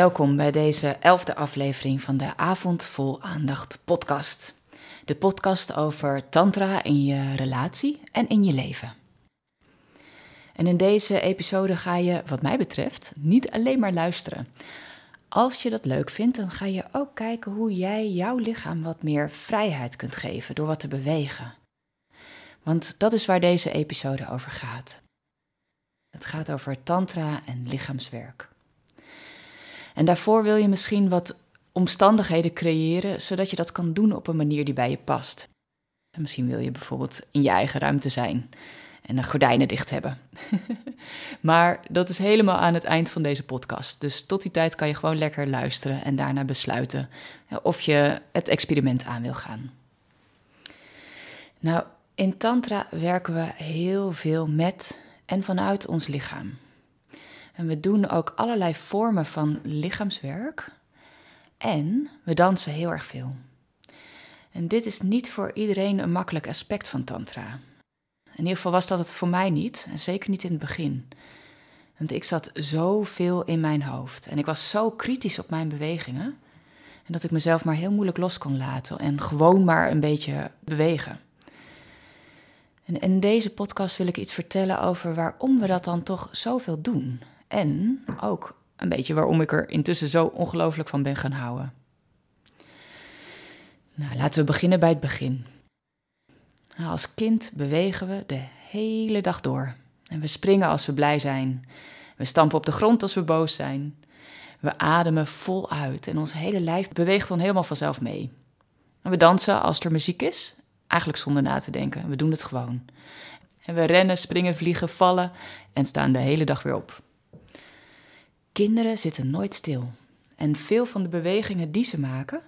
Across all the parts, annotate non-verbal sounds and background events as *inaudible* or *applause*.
Welkom bij deze elfde aflevering van de Avond Vol Aandacht podcast. De podcast over tantra in je relatie en in je leven. En in deze episode ga je, wat mij betreft, niet alleen maar luisteren. Als je dat leuk vindt, dan ga je ook kijken hoe jij jouw lichaam wat meer vrijheid kunt geven door wat te bewegen. Want dat is waar deze episode over gaat. Het gaat over tantra en lichaamswerk. En daarvoor wil je misschien wat omstandigheden creëren, zodat je dat kan doen op een manier die bij je past. En misschien wil je bijvoorbeeld in je eigen ruimte zijn en de gordijnen dicht hebben. *laughs* maar dat is helemaal aan het eind van deze podcast. Dus tot die tijd kan je gewoon lekker luisteren en daarna besluiten of je het experiment aan wil gaan. Nou, in Tantra werken we heel veel met en vanuit ons lichaam. En we doen ook allerlei vormen van lichaamswerk. En we dansen heel erg veel. En dit is niet voor iedereen een makkelijk aspect van Tantra. In ieder geval was dat het voor mij niet, en zeker niet in het begin. Want ik zat zoveel in mijn hoofd en ik was zo kritisch op mijn bewegingen. En dat ik mezelf maar heel moeilijk los kon laten en gewoon maar een beetje bewegen. En in deze podcast wil ik iets vertellen over waarom we dat dan toch zoveel doen. En ook een beetje waarom ik er intussen zo ongelooflijk van ben gaan houden. Nou, laten we beginnen bij het begin. Als kind bewegen we de hele dag door. En we springen als we blij zijn. We stampen op de grond als we boos zijn. We ademen vol uit en ons hele lijf beweegt dan helemaal vanzelf mee. En we dansen als er muziek is, eigenlijk zonder na te denken. We doen het gewoon. En we rennen, springen, vliegen, vallen en staan de hele dag weer op. Kinderen zitten nooit stil. En veel van de bewegingen die ze maken,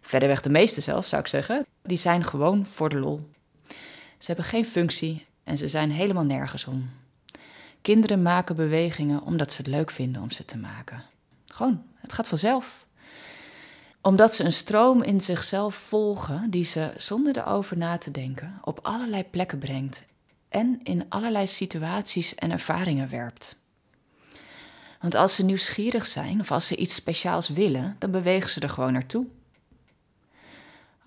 verreweg de meeste zelfs zou ik zeggen, die zijn gewoon voor de lol. Ze hebben geen functie en ze zijn helemaal nergens om. Kinderen maken bewegingen omdat ze het leuk vinden om ze te maken. Gewoon, het gaat vanzelf. Omdat ze een stroom in zichzelf volgen die ze zonder erover na te denken op allerlei plekken brengt en in allerlei situaties en ervaringen werpt. Want als ze nieuwsgierig zijn of als ze iets speciaals willen, dan bewegen ze er gewoon naartoe.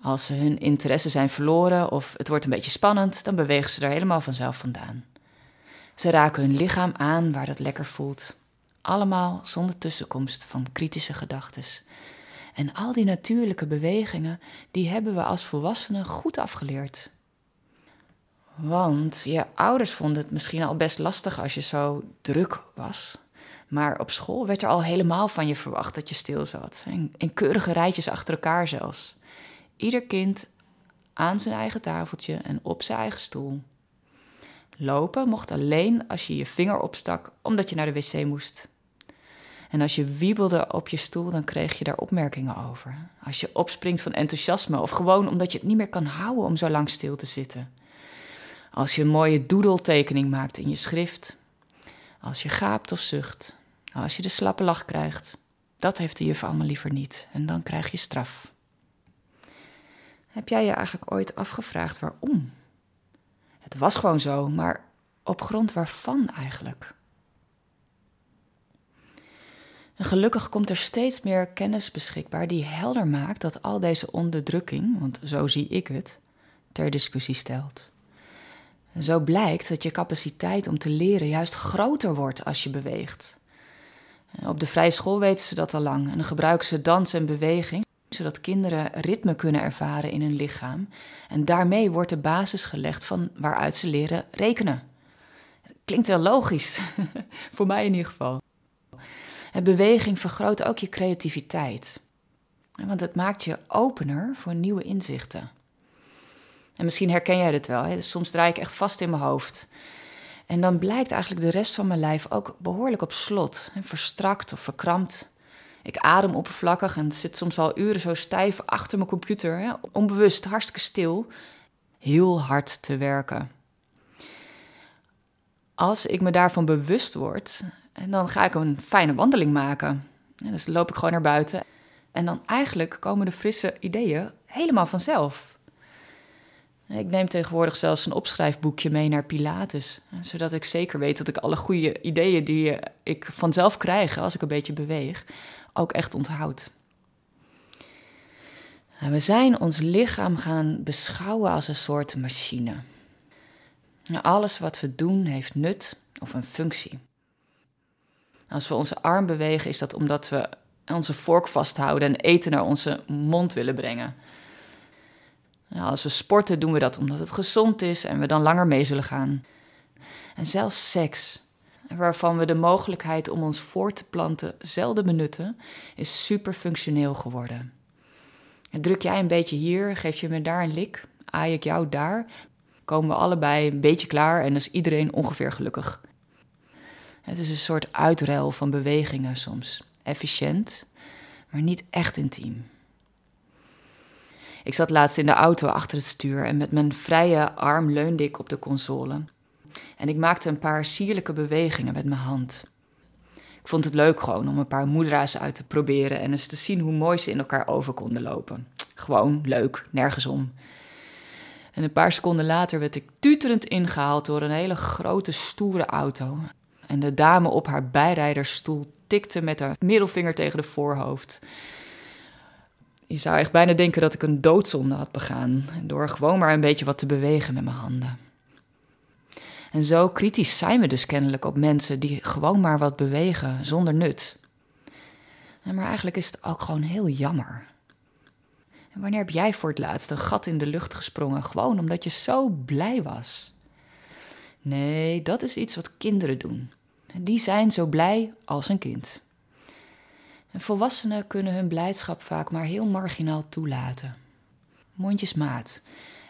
Als ze hun interesse zijn verloren of het wordt een beetje spannend, dan bewegen ze er helemaal vanzelf vandaan. Ze raken hun lichaam aan waar dat lekker voelt. Allemaal zonder tussenkomst van kritische gedachten. En al die natuurlijke bewegingen, die hebben we als volwassenen goed afgeleerd. Want je ouders vonden het misschien al best lastig als je zo druk was. Maar op school werd er al helemaal van je verwacht dat je stil zat. In, keurige rijtjes achter elkaar zelfs. Ieder kind aan zijn eigen tafeltje en op zijn eigen stoel. Lopen mocht alleen als je je vinger opstak omdat je naar de wc moest. En als je wiebelde op je stoel, dan kreeg je daar opmerkingen over. Als je opspringt van enthousiasme of gewoon omdat je het niet meer kan houden om zo lang stil te zitten. Als je een mooie doedeltekening maakt in je schrift. Als je gaapt of zucht. Als je de slappe lach krijgt. Dat heeft de juf allemaal liever niet. En dan krijg je straf. Heb jij je eigenlijk ooit afgevraagd waarom? Het was gewoon zo, maar op grond waarvan eigenlijk? En gelukkig komt er steeds meer kennis beschikbaar die helder maakt dat al deze onderdrukking, want zo zie ik het, ter discussie stelt. zo blijkt dat je capaciteit om te leren juist groter wordt als je beweegt. Op de vrije school weten ze dat al lang en dan gebruiken ze dans en beweging zodat kinderen ritme kunnen ervaren in hun lichaam. En daarmee wordt de basis gelegd van waaruit ze leren rekenen. Klinkt heel logisch, *laughs* voor mij in ieder geval. En beweging vergroot ook je creativiteit. Want het maakt je opener voor nieuwe inzichten. En misschien herken jij dit wel. Soms draai ik echt vast in mijn hoofd. En dan blijkt eigenlijk de rest van mijn lijf ook behoorlijk op slot. Verstrakt of verkrampt. Ik adem oppervlakkig en zit soms al uren zo stijf achter mijn computer, onbewust, hartstikke stil, heel hard te werken. Als ik me daarvan bewust word, dan ga ik een fijne wandeling maken. dus loop ik gewoon naar buiten. En dan eigenlijk komen de frisse ideeën helemaal vanzelf. Ik neem tegenwoordig zelfs een opschrijfboekje mee naar Pilates, zodat ik zeker weet dat ik alle goede ideeën die ik vanzelf krijg als ik een beetje beweeg, ook echt onthoudt. we zijn ons lichaam gaan beschouwen als een soort machine. Alles wat we doen heeft nut of een functie. Als we onze arm bewegen, is dat omdat we onze vork vasthouden en eten naar onze mond willen brengen. Als we sporten, doen we dat omdat het gezond is en we dan langer mee zullen gaan. En zelfs seks, waarvan we de mogelijkheid om ons voor te planten zelden benutten, is super functioneel geworden. En druk jij een beetje hier, geef je me daar een lik, aai ik jou daar, komen we allebei een beetje klaar en is iedereen ongeveer gelukkig. Het is een soort uitruil van bewegingen soms. Efficiënt, maar niet echt intiem. Ik zat laatst in de auto achter het stuur en met mijn vrije arm leunde ik op de console. En ik maakte een paar sierlijke bewegingen met mijn hand. Ik vond het leuk gewoon om een paar moedra's uit te proberen en eens te zien hoe mooi ze in elkaar over konden lopen. Gewoon leuk, nergens om. En een paar seconden later werd ik tuterend ingehaald door een hele grote, stoere auto. En de dame op haar bijrijdersstoel tikte met haar middelvinger tegen de voorhoofd. Je zou echt bijna denken dat ik een doodzonde had begaan, door gewoon maar een beetje wat te bewegen met mijn handen. En zo kritisch zijn we dus kennelijk op mensen die gewoon maar wat bewegen zonder nut. Maar eigenlijk is het ook gewoon heel jammer. En wanneer heb jij voor het laatst een gat in de lucht gesprongen, gewoon omdat je zo blij was? Nee, dat is iets wat kinderen doen. Die zijn zo blij als een kind. En volwassenen kunnen hun blijdschap vaak maar heel marginaal toelaten. Mondjesmaat.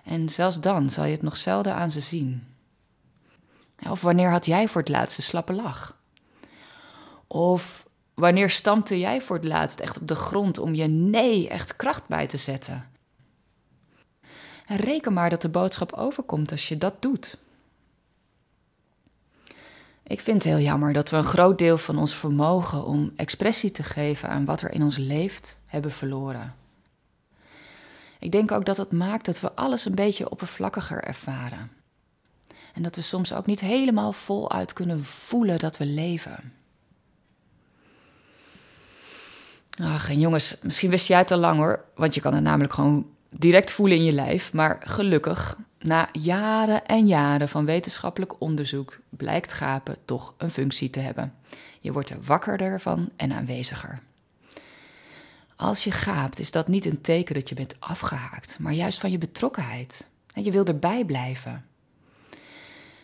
En zelfs dan zal je het nog zelden aan ze zien. Of wanneer had jij voor het laatst een slappe lach? Of wanneer stampte jij voor het laatst echt op de grond om je nee echt kracht bij te zetten? En reken maar dat de boodschap overkomt als je dat doet. Ik vind het heel jammer dat we een groot deel van ons vermogen om expressie te geven aan wat er in ons leeft, hebben verloren. Ik denk ook dat het maakt dat we alles een beetje oppervlakkiger ervaren. En dat we soms ook niet helemaal voluit kunnen voelen dat we leven. Ach, en jongens, misschien wist jij het al lang hoor, want je kan het namelijk gewoon direct voelen in je lijf. Maar gelukkig na jaren en jaren van wetenschappelijk onderzoek blijkt gapen toch een functie te hebben. Je wordt er wakkerder van en aanweziger. Als je gaapt, is dat niet een teken dat je bent afgehaakt, maar juist van je betrokkenheid. En je wil erbij blijven.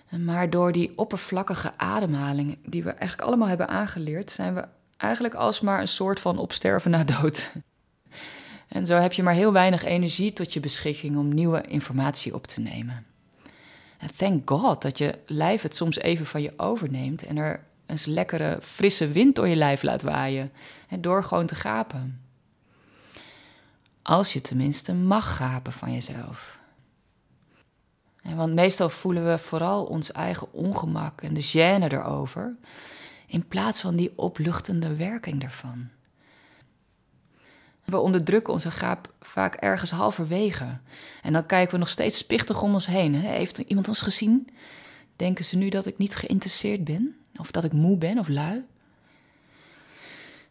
Maar door die oppervlakkige ademhaling, die we eigenlijk allemaal hebben aangeleerd, zijn we eigenlijk alsmaar een soort van opsterven na dood. En zo heb je maar heel weinig energie tot je beschikking om nieuwe informatie op te nemen. En thank God dat je lijf het soms even van je overneemt en er eens lekkere frisse wind door je lijf laat waaien. En door gewoon te gapen. Als je tenminste mag gapen van jezelf. En want meestal voelen we vooral ons eigen ongemak en de gêne erover, in plaats van die opluchtende werking ervan. We onderdrukken onze gaap vaak ergens halverwege. En dan kijken we nog steeds spichtig om ons heen. Heeft iemand ons gezien? Denken ze nu dat ik niet geïnteresseerd ben? Of dat ik moe ben of lui?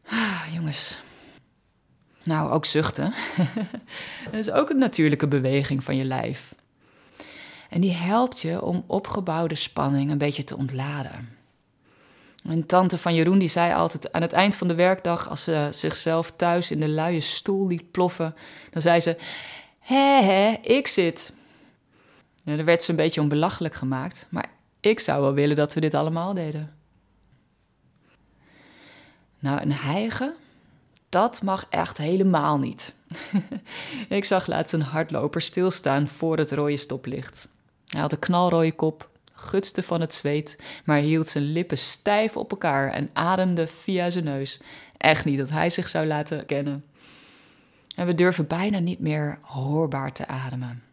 Ah, jongens. Nou, ook zuchten. *laughs* dat is ook een natuurlijke beweging van je lijf. En die helpt je om opgebouwde spanning een beetje te ontladen. Een tante van Jeroen die zei altijd aan het eind van de werkdag, als ze zichzelf thuis in de luie stoel liet ploffen, dan zei ze: Hé, hé, ik zit. En daar werd ze een beetje onbelachelijk gemaakt, maar ik zou wel willen dat we dit allemaal deden. Nou, een hijgen, dat mag echt helemaal niet. *laughs* ik zag laatst een hardloper stilstaan voor het rode stoplicht. Hij had een knalrode kop, gutste van het zweet, maar hield zijn lippen stijf op elkaar en ademde via zijn neus. Echt niet dat hij zich zou laten kennen. En we durven bijna niet meer hoorbaar te ademen.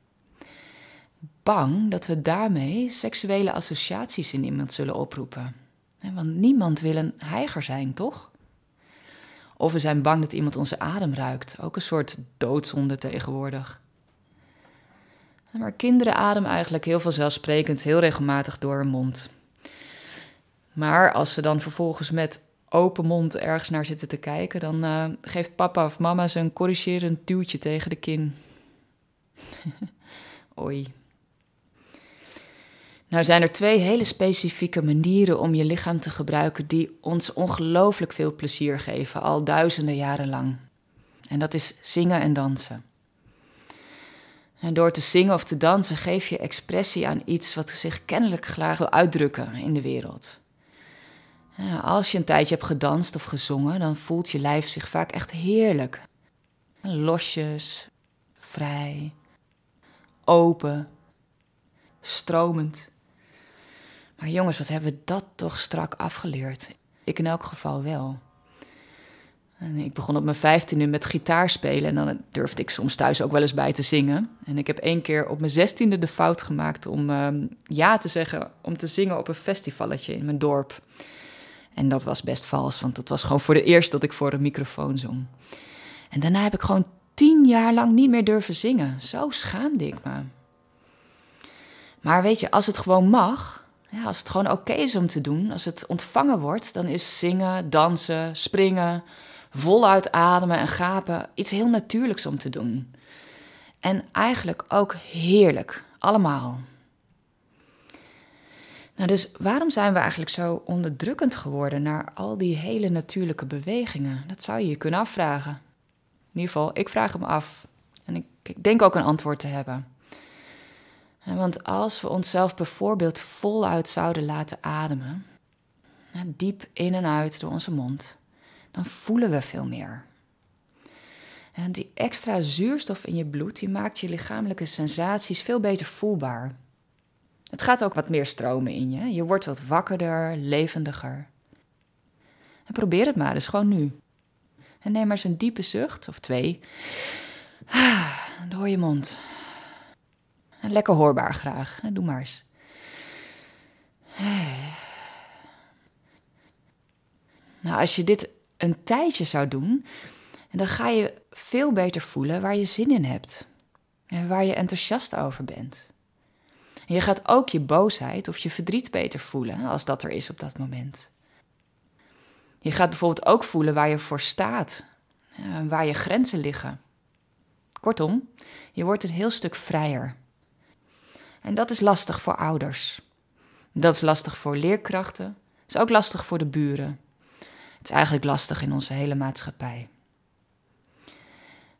Bang dat we daarmee seksuele associaties in iemand zullen oproepen. Want niemand wil een heiger zijn, toch? Of we zijn bang dat iemand onze adem ruikt, ook een soort doodzonde tegenwoordig. Maar kinderen ademen eigenlijk heel vanzelfsprekend heel regelmatig door hun mond. Maar als ze dan vervolgens met open mond ergens naar zitten te kijken, dan uh, geeft papa of mama ze een corrigerend duwtje tegen de kin. *laughs* Oei. Nou zijn er twee hele specifieke manieren om je lichaam te gebruiken die ons ongelooflijk veel plezier geven, al duizenden jaren lang. En dat is zingen en dansen. En door te zingen of te dansen geef je expressie aan iets wat zich kennelijk graag wil uitdrukken in de wereld. Als je een tijdje hebt gedanst of gezongen, dan voelt je lijf zich vaak echt heerlijk. Losjes, vrij, open, stromend. Maar jongens, wat hebben we dat toch strak afgeleerd? Ik in elk geval wel. En ik begon op mijn vijftiende met gitaar spelen en dan durfde ik soms thuis ook wel eens bij te zingen. En ik heb één keer op mijn zestiende de fout gemaakt om ehm, ja te zeggen om te zingen op een festivalletje in mijn dorp. En dat was best vals, want dat was gewoon voor de eerst dat ik voor een microfoon zong. En daarna heb ik gewoon tien jaar lang niet meer durven zingen. Zo schaamde ik me. Maar weet je, als het gewoon mag, ja, als het gewoon oké is om te doen, als het ontvangen wordt, dan is zingen, dansen, springen, voluit ademen en gapen iets heel natuurlijks om te doen. En eigenlijk ook heerlijk, allemaal. Nou, dus waarom zijn we eigenlijk zo onderdrukkend geworden naar al die hele natuurlijke bewegingen? Dat zou je je kunnen afvragen. In ieder geval, ik vraag hem af. En ik, ik denk ook een antwoord te hebben. Want als we onszelf bijvoorbeeld voluit zouden laten ademen, diep in en uit door onze mond, dan voelen we veel meer. En die extra zuurstof in je bloed, die maakt je lichamelijke sensaties veel beter voelbaar. Het gaat ook wat meer stromen in je. Je wordt wat wakkerder, levendiger. En probeer het maar eens gewoon nu. En neem maar eens een diepe zucht, of twee. Door je mond. En lekker hoorbaar graag. Doe maar eens. Nou, als je dit een tijdje zou doen, dan ga je veel beter voelen waar je zin in hebt. En waar je enthousiast over bent. En je gaat ook je boosheid of je verdriet beter voelen als dat er is op dat moment. Je gaat bijvoorbeeld ook voelen waar je voor staat, waar je grenzen liggen. Kortom, je wordt een heel stuk vrijer. En dat is lastig voor ouders. Dat is lastig voor leerkrachten. Dat is ook lastig voor de buren. Het is eigenlijk lastig in onze hele maatschappij.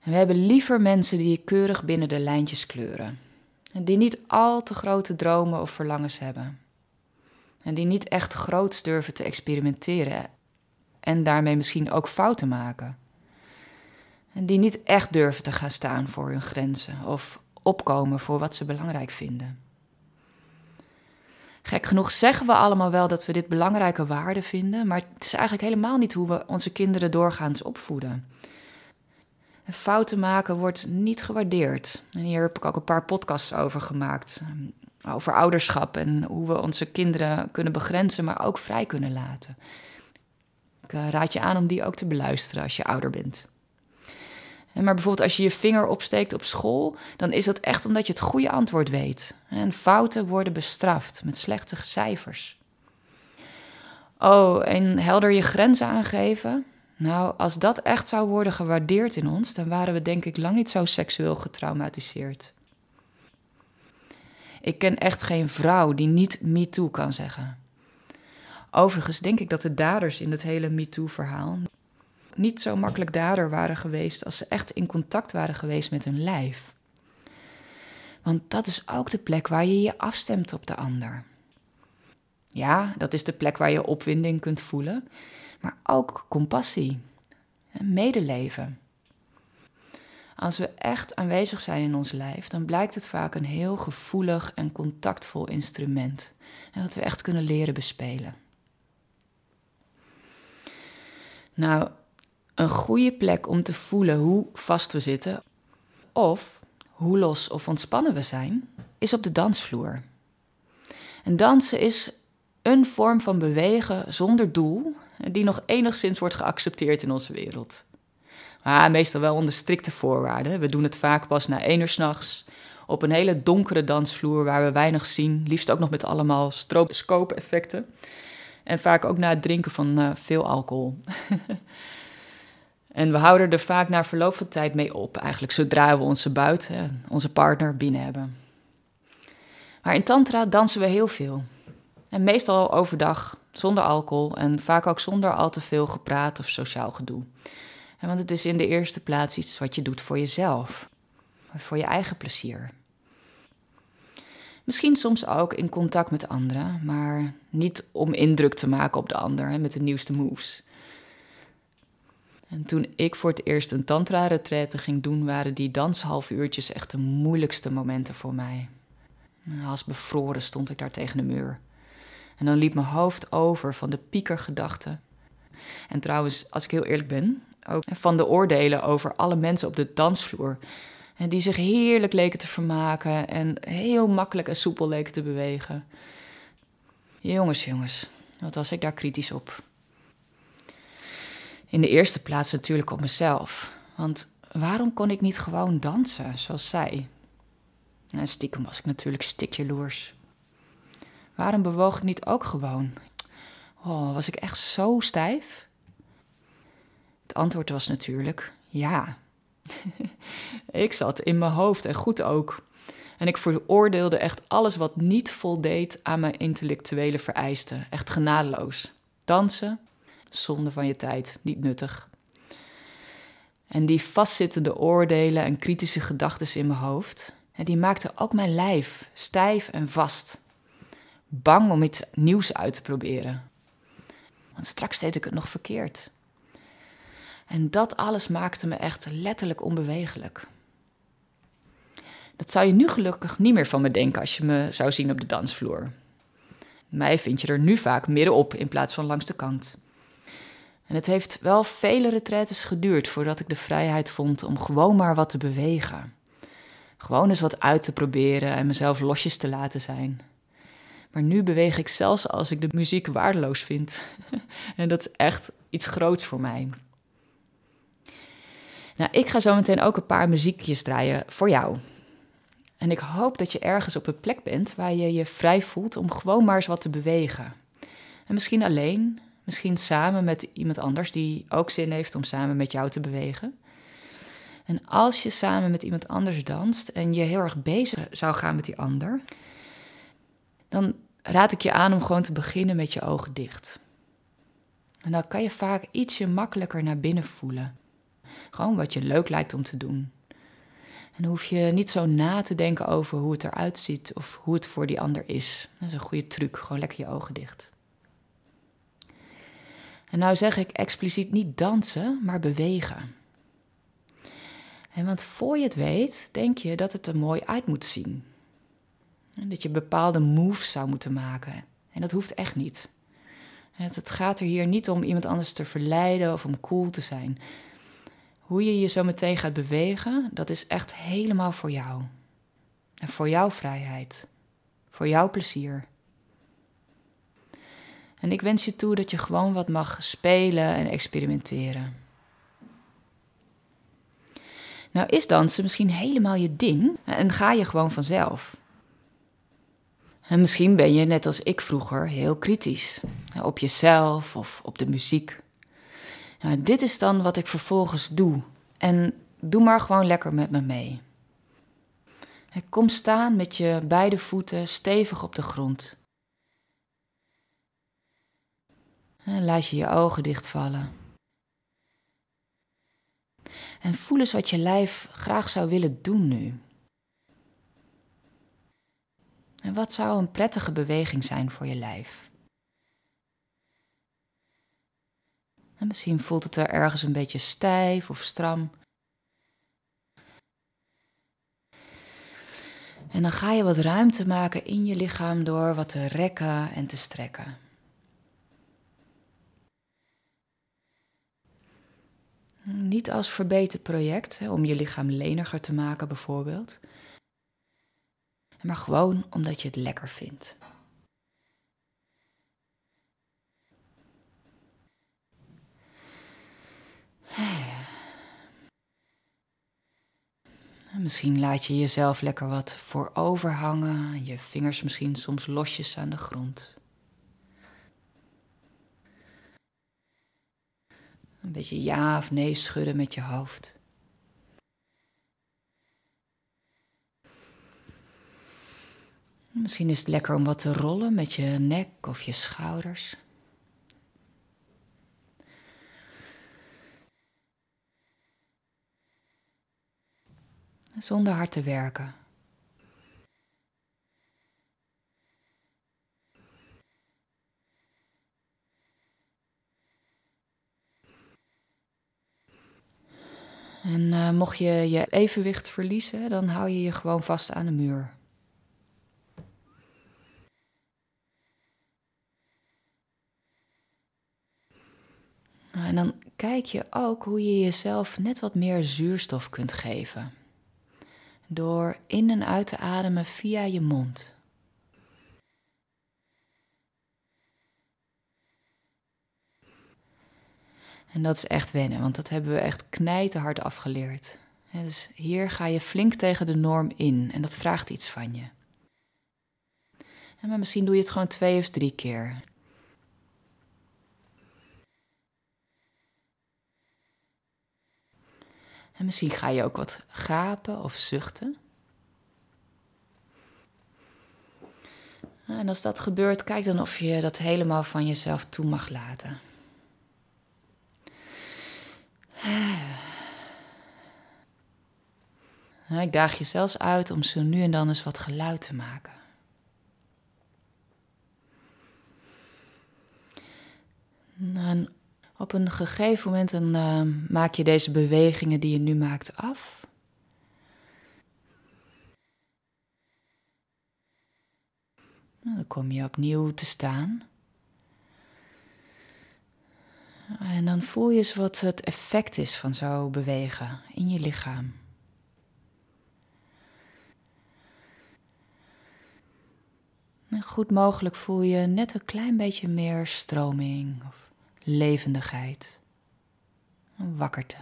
We hebben liever mensen die keurig binnen de lijntjes kleuren. En die niet al te grote dromen of verlangens hebben. En die niet echt groots durven te experimenteren. En daarmee misschien ook fouten maken. En die niet echt durven te gaan staan voor hun grenzen of opkomen voor wat ze belangrijk vinden. Gek genoeg zeggen we allemaal wel dat we dit belangrijke waarden vinden, maar het is eigenlijk helemaal niet hoe we onze kinderen doorgaans opvoeden. Fouten maken wordt niet gewaardeerd. En hier heb ik ook een paar podcasts over gemaakt. Over ouderschap en hoe we onze kinderen kunnen begrenzen, maar ook vrij kunnen laten. Ik eh, raad je aan om die ook te beluisteren als je ouder bent. Maar bijvoorbeeld als je je vinger opsteekt op school, dan is dat echt omdat je het goede antwoord weet. En fouten worden bestraft met slechte cijfers. Oh, en helder je grenzen aangeven. Nou, als dat echt zou worden gewaardeerd in ons, dan waren we denk ik lang niet zo seksueel getraumatiseerd. Ik ken echt geen vrouw die niet MeToo kan zeggen. Overigens denk ik dat de daders in het hele MeToo-verhaal niet zo makkelijk dader waren geweest als ze echt in contact waren geweest met hun lijf. Want dat is ook de plek waar je je afstemt op de ander. Ja, dat is de plek waar je opwinding kunt voelen, maar ook compassie en medeleven. Als we echt aanwezig zijn in ons lijf, dan blijkt het vaak een heel gevoelig en contactvol instrument. En dat we echt kunnen leren bespelen. Nou, een goede plek om te voelen hoe vast we zitten of hoe los of ontspannen we zijn, is op de dansvloer. En dansen is een vorm van bewegen zonder doel die nog enigszins wordt geaccepteerd in onze wereld. Maar meestal wel onder strikte voorwaarden. We doen het vaak pas na één uur s'nachts op een hele donkere dansvloer waar we weinig zien, liefst ook nog met allemaal stroboscoop-effecten. En vaak ook na het drinken van uh, veel alcohol. *laughs* en we houden er vaak na verloop van tijd mee op, eigenlijk zodra we onze buit, onze partner, binnen hebben. Maar in Tantra dansen we heel veel. En meestal overdag, zonder alcohol en vaak ook zonder al te veel gepraat of sociaal gedoe. Want het is in de eerste plaats iets wat je doet voor jezelf, voor je eigen plezier. Misschien soms ook in contact met anderen, maar niet om indruk te maken op de ander met de nieuwste moves. En toen ik voor het eerst een tantra-retraite ging doen, waren die danshalfuurtjes echt de moeilijkste momenten voor mij. Als bevroren stond ik daar tegen de muur. En dan liep mijn hoofd over van de piekergedachten. En trouwens, als ik heel eerlijk ben, ook van de oordelen over alle mensen op de dansvloer. En die zich heerlijk leken te vermaken en heel makkelijk en soepel leken te bewegen. Jongens, jongens, wat was ik daar kritisch op? In de eerste plaats natuurlijk op mezelf. Want waarom kon ik niet gewoon dansen zoals zij? En stiekem was ik natuurlijk stikjaloers. Waarom bewoog ik niet ook gewoon? Oh, was ik echt zo stijf? Het antwoord was natuurlijk ja. *laughs* ik zat in mijn hoofd en goed ook. En ik veroordeelde echt alles wat niet voldeed aan mijn intellectuele vereisten. Echt genadeloos. Dansen, zonde van je tijd, niet nuttig. En die vastzittende oordelen en kritische gedachten in mijn hoofd, die maakten ook mijn lijf stijf en vast. Bang om iets nieuws uit te proberen. Want straks deed ik het nog verkeerd. En dat alles maakte me echt letterlijk onbewegelijk. Dat zou je nu gelukkig niet meer van me denken als je me zou zien op de dansvloer. Mij vind je er nu vaak middenop in plaats van langs de kant. En het heeft wel vele retraites geduurd voordat ik de vrijheid vond om gewoon maar wat te bewegen. Gewoon eens wat uit te proberen en mezelf losjes te laten zijn. Maar nu beweeg ik zelfs als ik de muziek waardeloos vind. *laughs* en dat is echt iets groots voor mij. Nou, ik ga zo meteen ook een paar muziekjes draaien voor jou. En ik hoop dat je ergens op een plek bent waar je je vrij voelt om gewoon maar eens wat te bewegen. En misschien alleen, misschien samen met iemand anders die ook zin heeft om samen met jou te bewegen. En als je samen met iemand anders danst en je heel erg bezig zou gaan met die ander, dan raad ik je aan om gewoon te beginnen met je ogen dicht. En dan kan je vaak ietsje makkelijker naar binnen voelen. Gewoon wat je leuk lijkt om te doen. En dan hoef je niet zo na te denken over hoe het eruit ziet of hoe het voor die ander is. Dat is een goede truc, gewoon lekker je ogen dicht. En nou zeg ik expliciet niet dansen, maar bewegen. En want voor je het weet, denk je dat het er mooi uit moet zien. En dat je bepaalde moves zou moeten maken. En dat hoeft echt niet. Het gaat er hier niet om iemand anders te verleiden of om cool te zijn. Hoe je je zo meteen gaat bewegen, dat is echt helemaal voor jou. En voor jouw vrijheid. Voor jouw plezier. En ik wens je toe dat je gewoon wat mag spelen en experimenteren. Nou is dansen misschien helemaal je ding en ga je gewoon vanzelf. En misschien ben je, net als ik vroeger, heel kritisch. Op jezelf of op de muziek. Nou, dit is dan wat ik vervolgens doe. En doe maar gewoon lekker met me mee. Kom staan met je beide voeten stevig op de grond. Laat je je ogen dichtvallen. En voel eens wat je lijf graag zou willen doen nu. En wat zou een prettige beweging zijn voor je lijf? En misschien voelt het er ergens een beetje stijf of stram. En dan ga je wat ruimte maken in je lichaam door wat te rekken en te strekken. Niet als verbeterproject, om je lichaam leniger te maken bijvoorbeeld. Maar gewoon omdat je het lekker vindt. Misschien laat je jezelf lekker wat voorover hangen, je vingers misschien soms losjes aan de grond. Een beetje ja of nee schudden met je hoofd. Misschien is het lekker om wat te rollen met je nek of je schouders. Zonder hard te werken. En uh, mocht je je evenwicht verliezen, dan hou je je gewoon vast aan de muur. Nou, en dan kijk je ook hoe je jezelf net wat meer zuurstof kunt geven. Door in en uit te ademen via je mond. En dat is echt wennen, want dat hebben we echt knijterhard afgeleerd. dus hier ga je flink tegen de norm in en dat vraagt iets van je. En maar misschien doe je het gewoon twee of drie keer. En misschien ga je ook wat gapen of zuchten. En als dat gebeurt, kijk dan of je dat helemaal van jezelf toe mag laten. Ik daag je zelfs uit om zo nu en dan eens wat geluid te maken. En op een gegeven moment dan, uh, maak je deze bewegingen die je nu maakt af. Nou, dan kom je opnieuw te staan. En dan voel je eens wat het effect is van zo bewegen in je lichaam. Goed mogelijk voel je net een klein beetje meer stroming of levendigheid, wakkerte.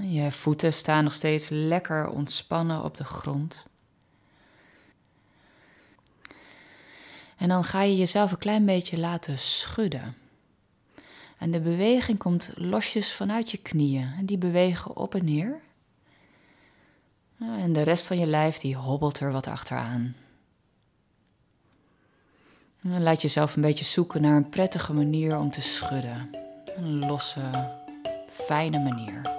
Je voeten staan nog steeds lekker ontspannen op de grond. En dan ga je jezelf een klein beetje laten schudden. En de beweging komt losjes vanuit je knieën. Die bewegen op en neer. En de rest van je lijf die hobbelt er wat achteraan. En laat jezelf een beetje zoeken naar een prettige manier om te schudden. Een losse, fijne manier.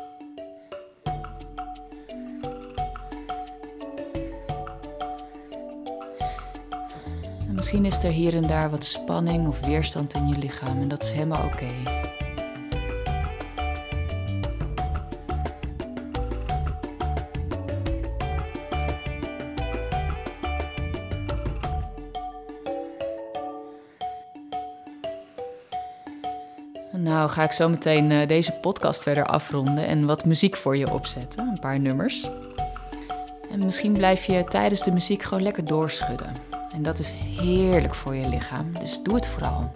misschien is er hier en daar wat spanning of weerstand in je lichaam en dat is helemaal oké. Nou ga ik zo meteen uh, deze podcast verder afronden en wat muziek voor je opzetten, een paar nummers. En misschien blijf je tijdens de muziek gewoon lekker doorschudden. En dat is heerlijk voor je lichaam, dus doe het vooral.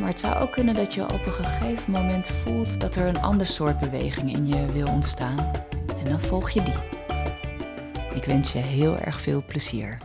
Maar het zou ook kunnen dat je op een gegeven moment voelt dat er een ander soort beweging in je wil ontstaan. En dan volg je die. Ik wens je heel erg veel plezier.